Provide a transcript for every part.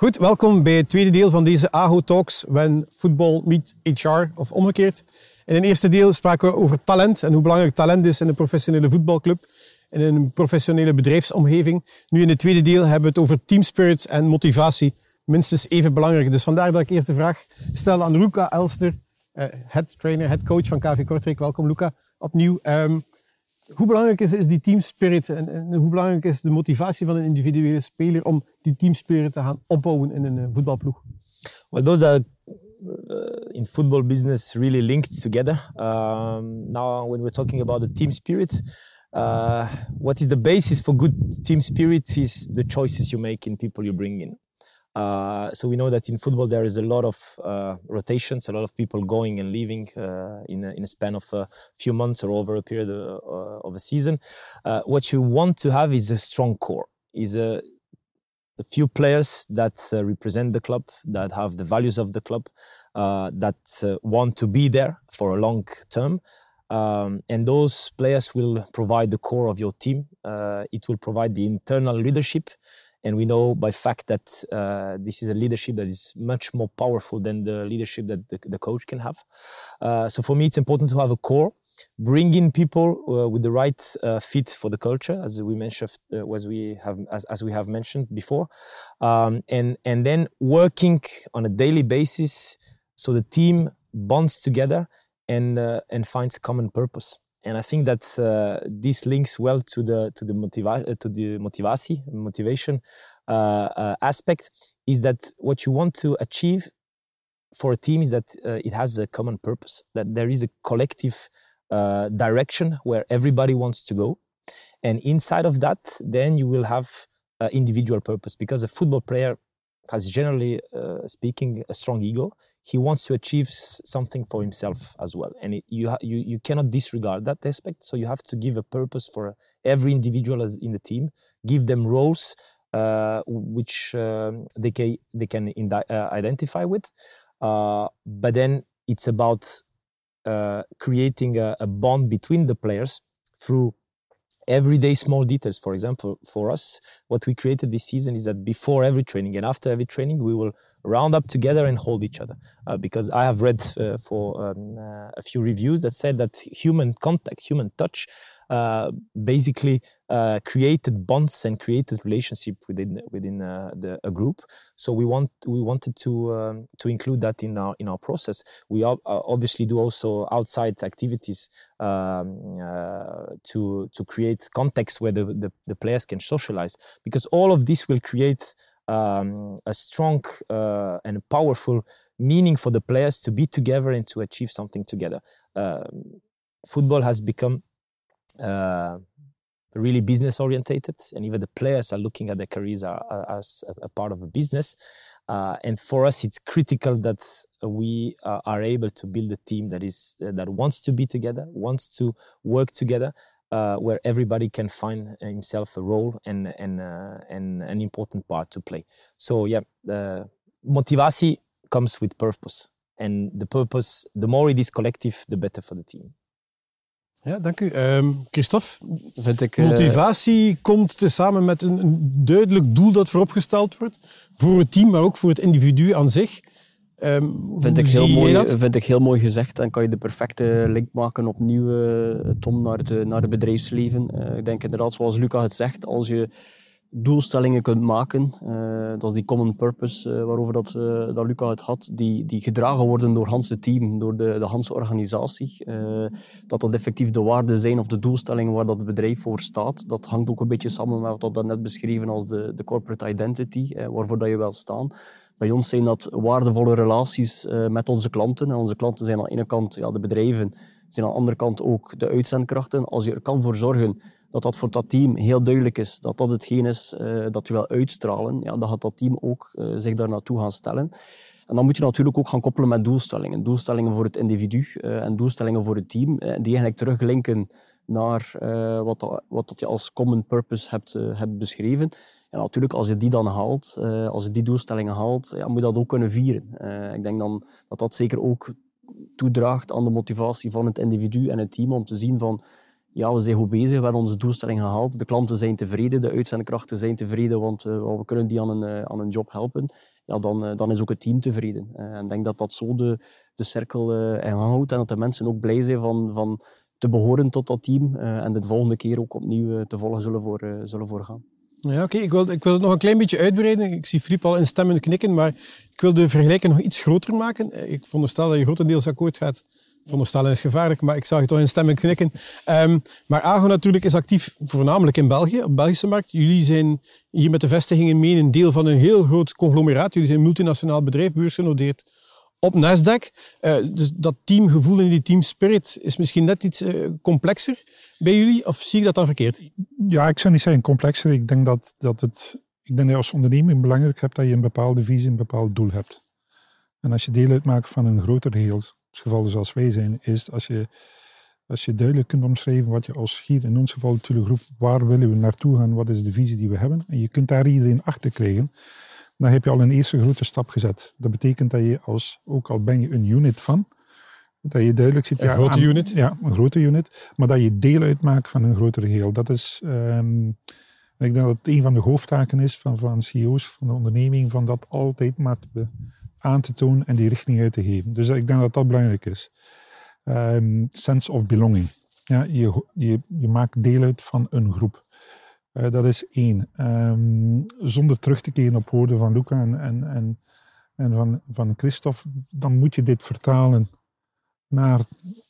Goed, welkom bij het tweede deel van deze AHO Talks, When Football Meet HR, of omgekeerd. In het eerste deel spraken we over talent en hoe belangrijk talent is in een professionele voetbalclub, in een professionele bedrijfsomgeving. Nu in het tweede deel hebben we het over teamspirit en motivatie, minstens even belangrijk. Dus vandaar dat ik eerst de vraag stel aan Luca Elster, uh, head trainer, head coach van KV Kortrijk. Welkom Luca, opnieuw. Um, hoe belangrijk is, is die teamspirit en, en, hoe belangrijk is de motivatie van een individuele speler om die teamspirit te gaan opbouwen in een uh, voetbalploeg? Well, those are uh, in football business really linked together. Um, now, when we're talking about the team spirit, uh, what is the basis for good team spirit is the choices you make in people you bring in. Uh, so we know that in football there is a lot of uh, rotations, a lot of people going and leaving uh, in, a, in a span of a few months or over a period of, uh, of a season. Uh, what you want to have is a strong core, is a, a few players that represent the club, that have the values of the club, that want to be there for a long term. Um, and those players will provide the core of your team. it will provide the internal leadership and we know by fact that uh, this is a leadership that is much more powerful than the leadership that the, the coach can have. Uh, so for me, it's important to have a core, bring in people uh, with the right uh, fit for the culture, as we mentioned, uh, as we have as, as we have mentioned before, um, and and then working on a daily basis so the team bonds together and uh, and finds common purpose and I think that uh, this links well to the to the motiva- uh, to the motivasi motivation uh, uh, aspect is that what you want to achieve for a team is that uh, it has a common purpose that there is a collective uh, direction where everybody wants to go. And inside of that then you will have individual purpose because a football player has generally uh, speaking a strong ego he wants to achieve something for himself as well. And it, you, you you cannot disregard that aspect. So you have to give a purpose for every individual as in the team give them roles uh, which um, they can they can uh, identify with. Uh, but then it's about uh, creating a, a bond between the players through everyday small details. For example, for us, what we created this season is that before every training and after every training, we will round up together and hold each other. Uh, because I have read uh, for um, uh, a few reviews that said that human contact, human touch, basically uh, created bonds and created relationship within within uh, the, a group. So we want we wanted to um, to include that in our in our process. We obviously do also outside activities um, to to create context where the, the, the players can socialize because all of this will create um, a strong uh, and powerful meaning for the players to be together and to achieve something together. Um, football has become uh, really business orientated, and even the players are looking at their careers are, are, as a, part of a business. Uh, and for us, it's critical that we uh, are able to build a team that is uh, that wants to be together, wants to work together, uh, where everybody can find himself a role and and uh, and an important part to play. So yeah, the motivasi comes with purpose, and the purpose, the more it is collective, the better for the team. Ja, dank u. Um, Christophe, Vind ik, uh... motivatie komt samen met een, een, duidelijk doel dat vooropgesteld wordt. Voor het team, maar ook voor het individu aan zich. Um, vind, ik heel mooi, vind ik heel mooi gezegd. En kan je de perfecte link maken opnieuw, uh, Tom, naar het, naar het bedrijfsleven. Uh, ik denk inderdaad, zoals Luca het zegt, als je doelstellingen kunt maken. Uh, dat is die common purpose uh, waarover dat, uh, dat Luca het had, die, die gedragen worden door Hans team, door de, de Hans organisatie. dat dat effectief de waarden zijn of de doelstellingen waar dat bedrijf voor staat. Dat hangt ook een beetje samen met wat dat net beschreven als de, de corporate identity, waarvoor dat je wel staan. Bij ons zijn dat waardevolle relaties met onze klanten. En onze klanten zijn aan de ene kant ja, de bedrijven, zijn aan de andere kant ook de uitzendkrachten. Als je er kan voor zorgen dat dat voor dat team heel duidelijk is, dat dat hetgeen is uh, dat je wil uitstralen, ja, dan gaat dat team ook uh, zich daar naartoe gaan stellen. En dan moet je natuurlijk ook gaan koppelen met doelstellingen. Doelstellingen voor het individu uh, en doelstellingen voor het team, die eigenlijk teruglinken naar wat, wat dat je als common purpose hebt, hebt beschreven. En natuurlijk, als je die dan haalt, als je die doelstellingen haalt, ja, moet je dat ook kunnen vieren. ik denk dan dat dat zeker ook toedraagt aan de motivatie van het individu en het team om te zien van ja, we zijn goed bezig, we hebben onze doelstelling gehaald, de klanten zijn tevreden, de uitzendkrachten zijn tevreden, want we kunnen die aan een, aan een job helpen ja, dan, dan is ook het team tevreden. en ik denk dat dat zo de, de cirkel in gang houdt en dat de mensen ook blij zijn van, van te behoren tot dat team en de volgende keer ook opnieuw te volgen zullen voor, zullen voor gaan. Ja, oké. Ik, wil, ik wil het nog een klein beetje uitbreiden. Ik zie Filip al in stemmen knikken, maar ik wil de vergelijking nog iets groter maken. Ik veronderstel dat je grotendeels akkoord gaat. Veronderstellen is gevaarlijk, maar ik zag je toch in stemmen knikken. Um, maar AGO natuurlijk is actief voornamelijk in België, op de Belgische markt. Jullie zijn hier met de vestigingen mee een deel van een heel groot conglomeraat. Jullie zijn een multinationaal bedrijf, beursgenoteerd op Nasdaq. Uh, dus dat teamgevoel en die teamspirit is misschien net iets uh, complexer bij jullie, of zie ik dat dan verkeerd? Ja, ik zou niet zeggen complexer. Ik denk dat, dat het, ik denk dat als onderneming belangrijk hebt dat je een bepaalde visie, een bepaald doel hebt. En als je deel uitmaakt van een groter geheel, het geval zoals wij zijn, is als je, als je duidelijk kunt omschrijven wat je als hier, in ons geval de groep, waar willen we naartoe gaan, wat is de visie die we hebben, en je kunt daar iedereen achter krijgen, dan heb je al een eerste grote stap gezet. Dat betekent dat je als, ook al ben je een unit van, dat je duidelijk ziet... Een grote unit? Ja, een grote unit. Maar dat je deel uitmaakt van een groter geheel. Dat is... Um, ik denk dat het een van de hoofdtaken is van, van CEO's van de onderneming, van dat altijd maar aan te tonen en die richting uit te geven. Dus ik denk dat dat belangrijk is. Um, sense of belonging. Ja, je, je, je maakt deel uit van een groep. Uh, dat is één. Um, zonder terug te keren op woorden van Luca en, en, en, en van, van Christophe, dan moet je dit vertalen naar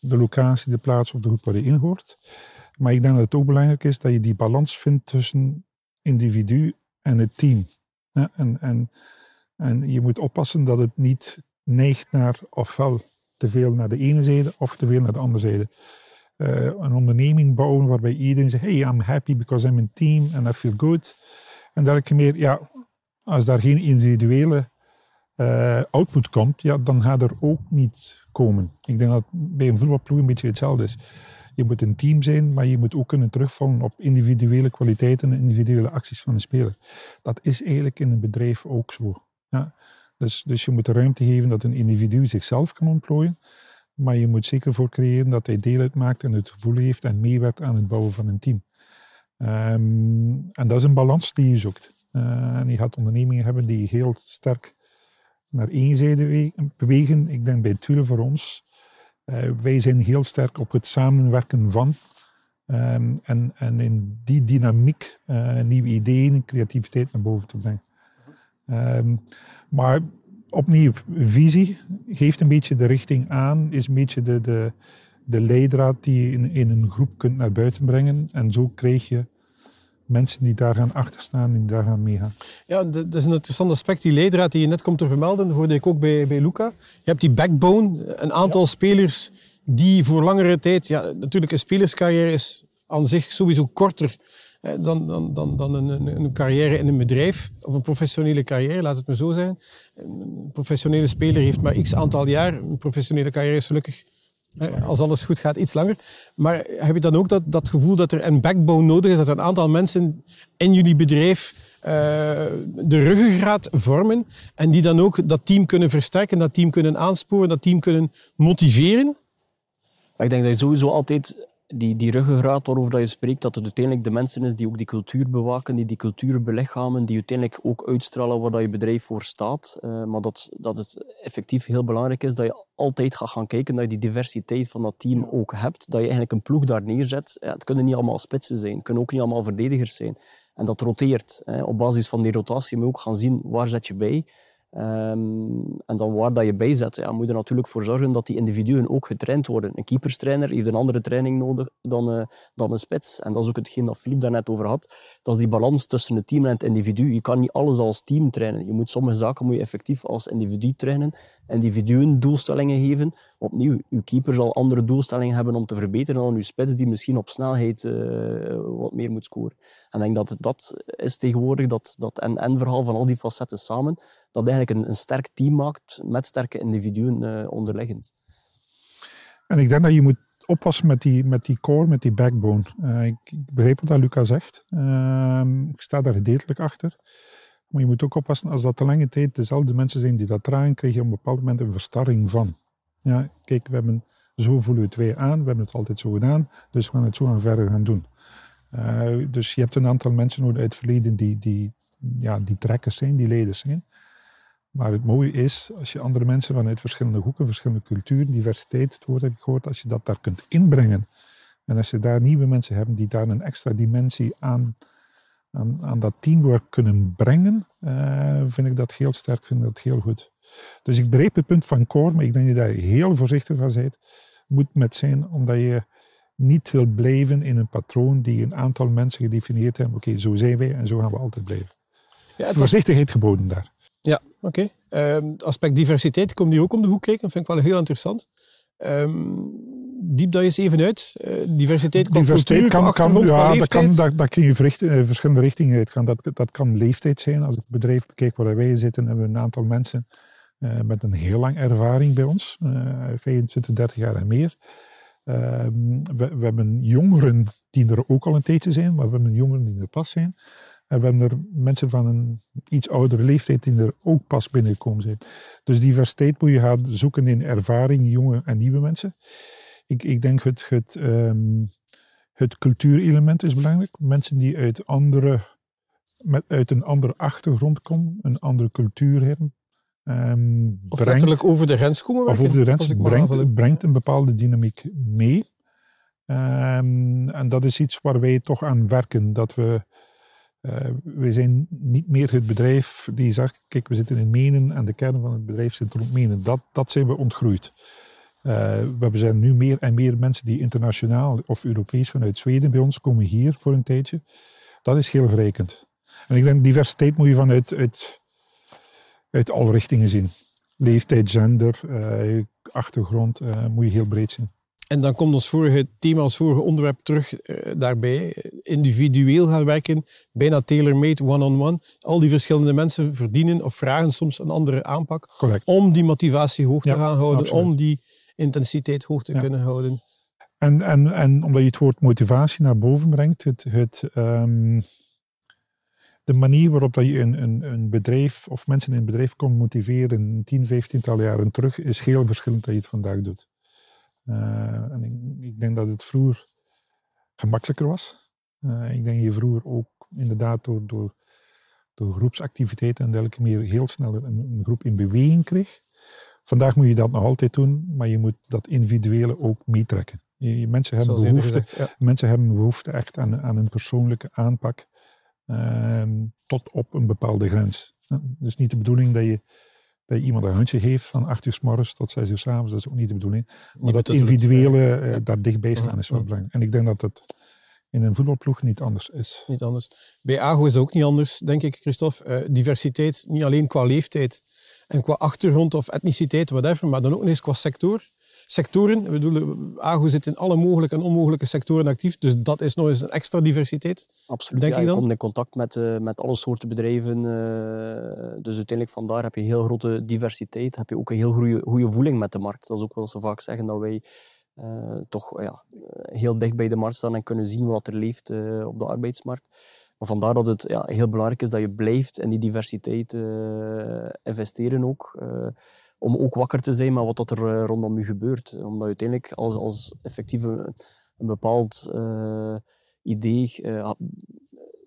de locatie, de plaats of de groep waar je in hoort. Maar ik denk dat het ook belangrijk is dat je die balans vindt tussen individu en het team. En, en, en je moet oppassen dat het niet neigt naar ofwel te veel naar de ene zijde of te veel naar de andere zijde. Uh, een onderneming bouwen waarbij iedereen zegt: Hey, I'm happy because I'm in team and I feel good. En ik meer, ja, als daar geen individuele uh, output komt, ja, dan gaat er ook niet komen. Ik denk dat bij een voetbalploeg een beetje hetzelfde is. Je moet een team zijn, maar je moet ook kunnen terugvallen op individuele kwaliteiten en individuele acties van een speler. Dat is eigenlijk in een bedrijf ook zo. Ja. Dus, dus je moet de ruimte geven dat een individu zichzelf kan ontplooien, maar je moet zeker voor creëren dat hij deel uitmaakt en het gevoel heeft en meewerkt aan het bouwen van een team. Um, en dat is een balans die je zoekt. Uh, en je gaat ondernemingen hebben die heel sterk naar één zijde bewegen. Ik denk bij Tule voor ons, wij zijn heel sterk op het samenwerken van. Um, en, en in die dynamiek uh, nieuwe ideeën, creativiteit naar boven te brengen. Um, maar opnieuw, visie geeft een beetje de richting aan, is een beetje de, de, de leidraad die je in, in een groep kunt naar buiten brengen. En zo krijg je mensen die daar gaan achterstaan en die daar gaan meegaan. Ja, dat is een interessant aspect. Die leidraad die je net komt te vermelden, dat hoorde ik ook bij, bij Luca. Je hebt die backbone, een aantal spelers die voor langere tijd... Ja, natuurlijk, een spelerscarrière is aan zich sowieso korter dan, dan, dan, dan een, een, een, carrière in een bedrijf of een professionele carrière, laat het maar zo zijn. Een professionele speler heeft maar x aantal jaar. Een professionele carrière is gelukkig als alles goed gaat, iets langer. Maar heb je dan ook dat, dat gevoel dat er een backbone nodig is, dat er een aantal mensen in jullie bedrijf uh, de ruggengraat vormen en die dan ook dat team kunnen versterken, dat team kunnen aansporen, dat team kunnen motiveren? Ik denk dat je sowieso altijd die, die ruggengraat waarover dat je spreekt, dat het uiteindelijk de mensen is die ook die cultuur bewaken, die die cultuur belichamen, die uiteindelijk ook uitstralen waar dat je bedrijf voor staat. Uh, maar dat, dat het effectief heel belangrijk is dat je altijd gaat gaan kijken dat je die diversiteit van dat team ook hebt. Dat je eigenlijk een ploeg daar neerzet. Ja, het kunnen niet allemaal spitsen zijn, het kunnen ook niet allemaal verdedigers zijn. En dat roteert. Hè. Op basis van die rotatie moet je ook gaan zien waar zet je bij. Um, en dan waar dat je bij zet, ja, moet je er natuurlijk voor zorgen dat die individuen ook getraind worden. Een keeperstrainer heeft een andere training nodig dan, uh, dan een spits. En dat is ook hetgeen dat Philippe daarnet over had. Dat is die balans tussen het team en het individu. Je kan niet alles als team trainen. Je moet sommige zaken moet je effectief als individu trainen. Individuen doelstellingen geven. Opnieuw, uw keeper zal andere doelstellingen hebben om te verbeteren dan uw spits die misschien op snelheid uh, wat meer moet scoren. En ik denk dat dat is tegenwoordig dat, dat en-en verhaal van al die facetten samen dat eigenlijk een, een sterk team maakt met sterke individuen uh, onderliggend. En ik denk dat je moet oppassen met die, met die core, met die backbone. Uh, ik, ik, begreep wat Luca zegt. Uh, ik sta daar gedeeltelijk achter. Maar je moet ook oppassen, als dat te lange tijd dezelfde mensen zijn die dat dragen, krijg je op een bepaald moment een verstarring van. Ja, kijk, we hebben zo voelen het wij aan, we hebben het altijd zo gedaan, dus we gaan het zo gaan verder gaan doen. Uh, dus je hebt een aantal mensen uit het verleden die, die, ja, die trekkers zijn, die leiders zijn. Maar het mooie is, als je andere mensen vanuit verschillende hoeken, verschillende culturen, diversiteit, het woord heb ik gehoord, als je dat daar kunt inbrengen. En als je daar nieuwe mensen hebt die daar een extra dimensie aan, aan, aan dat teamwork kunnen brengen, uh, vind ik dat heel sterk, vind ik dat heel goed. Dus ik begreep het punt van Cor, maar ik denk dat je daar heel voorzichtig van bent, moet met zijn, omdat je niet wil blijven in een patroon die een aantal mensen gedefinieerd hebben. Oké, zo zijn wij en zo gaan we altijd blijven. Ja, Voorzichtigheid geboden daar. Ja, oké. Okay. Um, ehm, aspect diversiteit komt hier ook om de hoek kijken. Dat vind ik wel heel interessant. Um, diep dat eens even uit. Uh, diversiteit qua diversiteit kan, kan, ja, dat, kan, dat, dat kun je in verschillende richtingen uitgaan. Dat, dat kan leeftijd zijn. Als het bedrijf bekijk waar wij zitten, hebben we een aantal mensen met een heel lang ervaring bij ons. Uh, 25, 30 jaar en meer. Ehm, we, we, hebben jongeren die er ook al een tijdje zijn, maar we hebben jongeren die er pas zijn. En we hebben er mensen van een iets oudere leeftijd die er ook pas binnengekomen zijn. Dus diversiteit moet je gaan zoeken in ervaring, jonge en nieuwe mensen. Ik, ik denk het, het, um, het cultuurelement is belangrijk. Mensen die uit, andere, met, uit een andere achtergrond komen, een andere cultuur hebben. Um, of brengt, over de grens komen Of over de grens brengt, brengt een bepaalde dynamiek mee. Um, en dat is iets waar wij toch aan werken. Dat we, uh, wij zijn niet meer het bedrijf die zegt, kijk we zitten in Menen en de kern van het bedrijf zit rond Menen. Dat, dat zijn we ontgroeid. Uh, we zijn nu meer en meer mensen die internationaal of Europees vanuit Zweden bij ons komen hier voor een tijdje. Dat is heel verrijkend. En ik denk diversiteit moet je vanuit uit, uit alle richtingen zien. Leeftijd, gender, uh, achtergrond, uh, moet je heel breed zien. En dan komt ons vorige thema, ons vorige onderwerp terug daarbij. Individueel gaan werken, bijna tailor-made, one-on-one. Al die verschillende mensen verdienen of vragen soms een andere aanpak. Correct. Om die motivatie hoog te gaan houden, absoluut. om die intensiteit hoog te kunnen houden. En, en, en omdat je het woord motivatie naar boven brengt, het, het, um, de manier waarop dat je een, een, een bedrijf of mensen in een bedrijf kon motiveren 10, 15 tal jaren terug, is heel verschillend dat je het vandaag doet. Uh, en ik, ik, denk dat het vroeger gemakkelijker was. Uh, ik denk dat je vroeger ook inderdaad door, door, door groepsactiviteiten en dergelijke meer heel snel een, een groep in beweging kreeg. Vandaag moet je dat nog altijd doen, maar je moet dat individuele ook meetrekken. Je, mensen, hebben behoefte, mensen hebben behoefte echt aan, aan een persoonlijke aanpak tot op een bepaalde grens. Het is niet de bedoeling dat je, dat je iemand een handje geeft van 8 uur s morgens tot 6 uur s avonds. Dat is ook niet de bedoeling. Maar dat individuele uh, daar dichtbij staan is wel belangrijk. En ik denk dat het in een voetbalploeg niet anders is. Niet anders. Bij AGO is het ook niet anders, denk ik, Christophe. Uh, diversiteit, niet alleen qua leeftijd, en qua achtergrond of etniciteit, whatever, maar dan ook eens qua sector. Sectoren, we bedoelen, AGO zit in alle mogelijke en onmogelijke sectoren actief, dus dat is nog eens een extra diversiteit. Absoluut, denk ja, je dan? je komt in contact met, uh, met alle soorten bedrijven, uh, dus uiteindelijk vandaar heb je heel grote diversiteit, heb je ook een heel goede, goede voeling met de markt. Dat is ook wel ze vaak zeggen, dat wij uh, toch ja, heel dicht bij de markt staan en kunnen zien wat er leeft op de arbeidsmarkt. Maar vandaar dat het ja, heel belangrijk is dat je blijft in die diversiteit investeren ook. Om ook wakker te zijn met wat er uh, rondom je gebeurt. Omdat uiteindelijk als, als effectief een, bepaald idee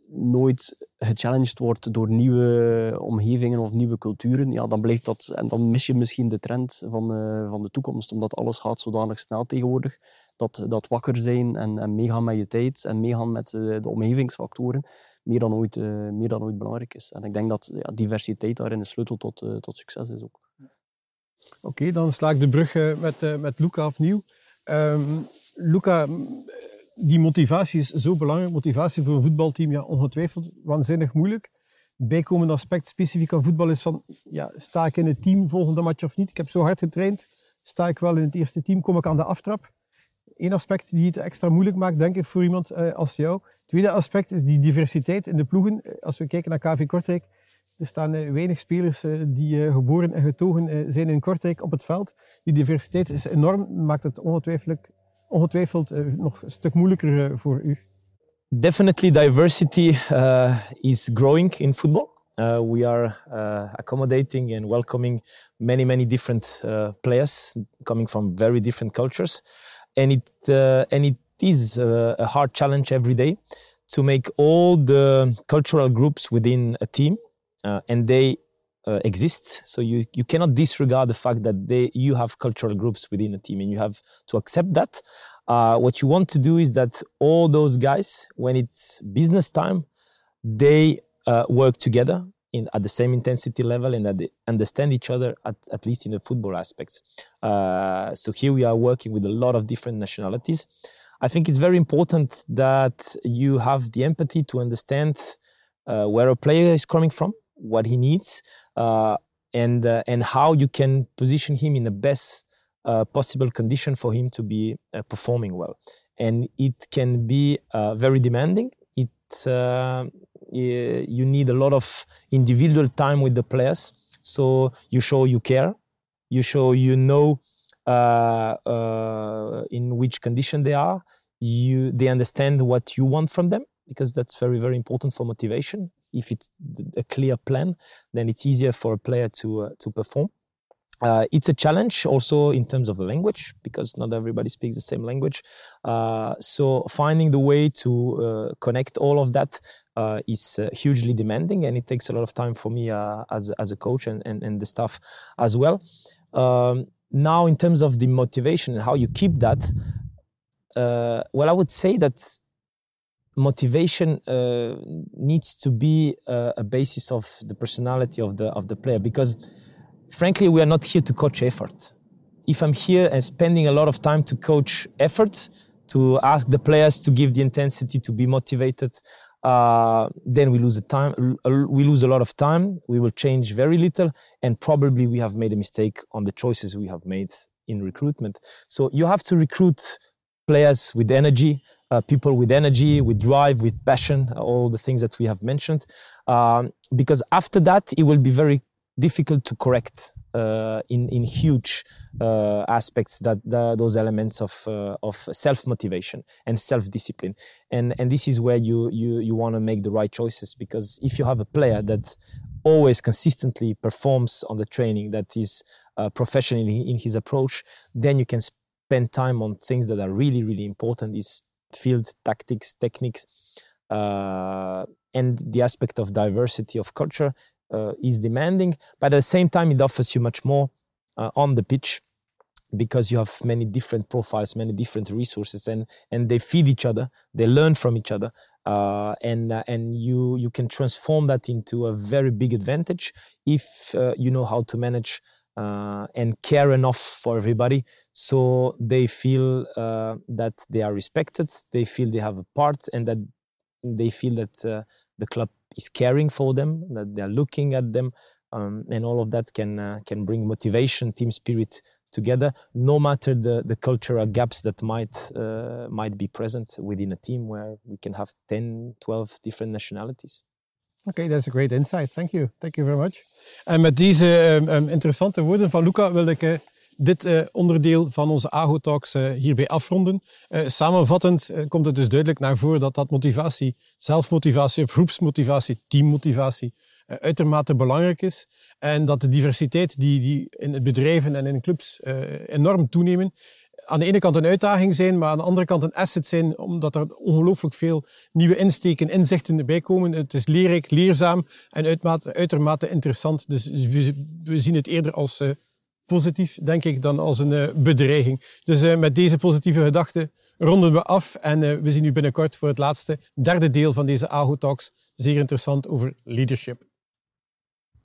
nooit gechallenged wordt door nieuwe omgevingen of nieuwe culturen, ja, dan blijft dat, en dan mis je misschien de trend van, van de toekomst, omdat alles gaat zodanig snel tegenwoordig dat, dat wakker zijn en, meegaan met je tijd en meegaan met de, omgevingsfactoren meer dan, ooit, meer dan ooit belangrijk is. En ik denk dat ja, diversiteit daarin een sleutel tot, tot succes is ook. Oké, dan sla ik de brug uh, met, met Luca opnieuw. Um, Luca, die motivatie is zo belangrijk. Motivatie voor een voetbalteam, ja, ongetwijfeld waanzinnig moeilijk. Bijkomend aspect specifiek aan voetbal is van, ja, sta ik in het team volgende match of niet? Ik heb zo hard getraind. Sta ik wel in het eerste team? Kom ik aan de aftrap? Eén aspect die het extra moeilijk maakt, denk ik, voor iemand uh, als jou. Tweede aspect is die diversiteit in de ploegen. Eh, als we kijken naar KV Kortrijk, er staan uh, weinig spelers die geboren en getogen zijn in Kortrijk op het veld. Die diversiteit is enorm, maakt het ongetwijfeld, nog een stuk moeilijker voor u. Definitely diversity is growing in football. Uh, we are uh, accommodating and welcoming many, many different uh, players coming from very different cultures, and it uh, and it is a hard challenge every day to make all the cultural groups within a team, uh, and they uh, exist. So you you cannot disregard the fact that they you have cultural groups within a team, and you have to accept that. Uh, what you want to do is that all those guys, when it's business time, they uh, work together in, at the same intensity level and that they understand each other at, at least in the football aspects. Uh, so here we are working with a lot of different nationalities. I think it's very important that you have the empathy to understand uh, where a player is coming from, what he needs, uh, and uh, and how you can position him in the best uh, possible condition for him to be uh, performing well. And it can be very demanding. It you need a lot of individual time with the players. So you show you care, you show you know uh, uh, in which condition they are. You they understand what you want from them because that's very very important for motivation. If it's a clear plan, then it's easier for a player to uh, to perform. Uh, it's a challenge also in terms of the language because not everybody speaks the same language. Uh, so finding the way to uh, connect all of that uh, is uh, hugely demanding, and it takes a lot of time for me uh, as as a coach and, and, and the staff as well. Um, now, in terms of the motivation and how you keep that, well, I would say that motivation uh, needs to be uh, a basis of the personality of the of the player because frankly, we are not here to coach effort. If I'm here and spending a lot of time to coach effort, to ask the players to give the intensity, to be motivated, uh, then we lose a time. Uh, we lose a lot of time. We will change very little, and probably we have made a mistake on the choices we have made in recruitment. So you have to recruit players with energy, uh, people with energy, with drive, with passion, all the things that we have mentioned. Um, because after that, it will be very difficult to correct uh, in in huge uh, aspects that, that, those elements of uh, of self motivation and self discipline and and this is where you you you want to make the right choices because if you have a player that always consistently performs on the training that is uh, professional in his approach then you can spend time on things that are really really important is field tactics techniques uh, and the aspect of diversity of culture uh, is demanding, but at the same time, it offers you much more uh, on the pitch because you have many different profiles, many different resources, and and they feed each other. They learn from each other, uh, and uh, and you you can transform that into a very big advantage if uh, you know how to manage uh, and care enough for everybody, so they feel that they are respected, they feel they have a part, and that they feel that the club is caring for them, that they are looking at them, um, and all of that can uh, can bring motivation, team spirit together, no matter the the cultural gaps that might uh, might be present within a team where we can have 10, 12 different nationalities. Okay, that's a great insight. Thank you. Thank you very much. En met deze um, um, interessante woorden van Luca wil ik uh, dit uh, onderdeel van onze AGO Talks uh, hierbij afronden. Samenvattend komt het dus duidelijk naar voren dat dat motivatie, zelfmotivatie, groepsmotivatie, teammotivatie uitermate belangrijk is. En dat de diversiteit die, die in het bedrijven en in clubs enorm toenemen, aan de ene kant een uitdaging zijn, maar aan de andere kant een asset zijn, omdat er ongelooflijk veel nieuwe insteken, inzichten erbij komen. Het is leerrijk, leerzaam en uitermate, interessant. Dus we, zien het eerder als positief, denk ik, dan als een uh, bedreiging. Dus uh, met deze positieve gedachten ronden we af en we zien u binnenkort voor het laatste derde deel van deze AGO Talks. Zeer interessant over leadership.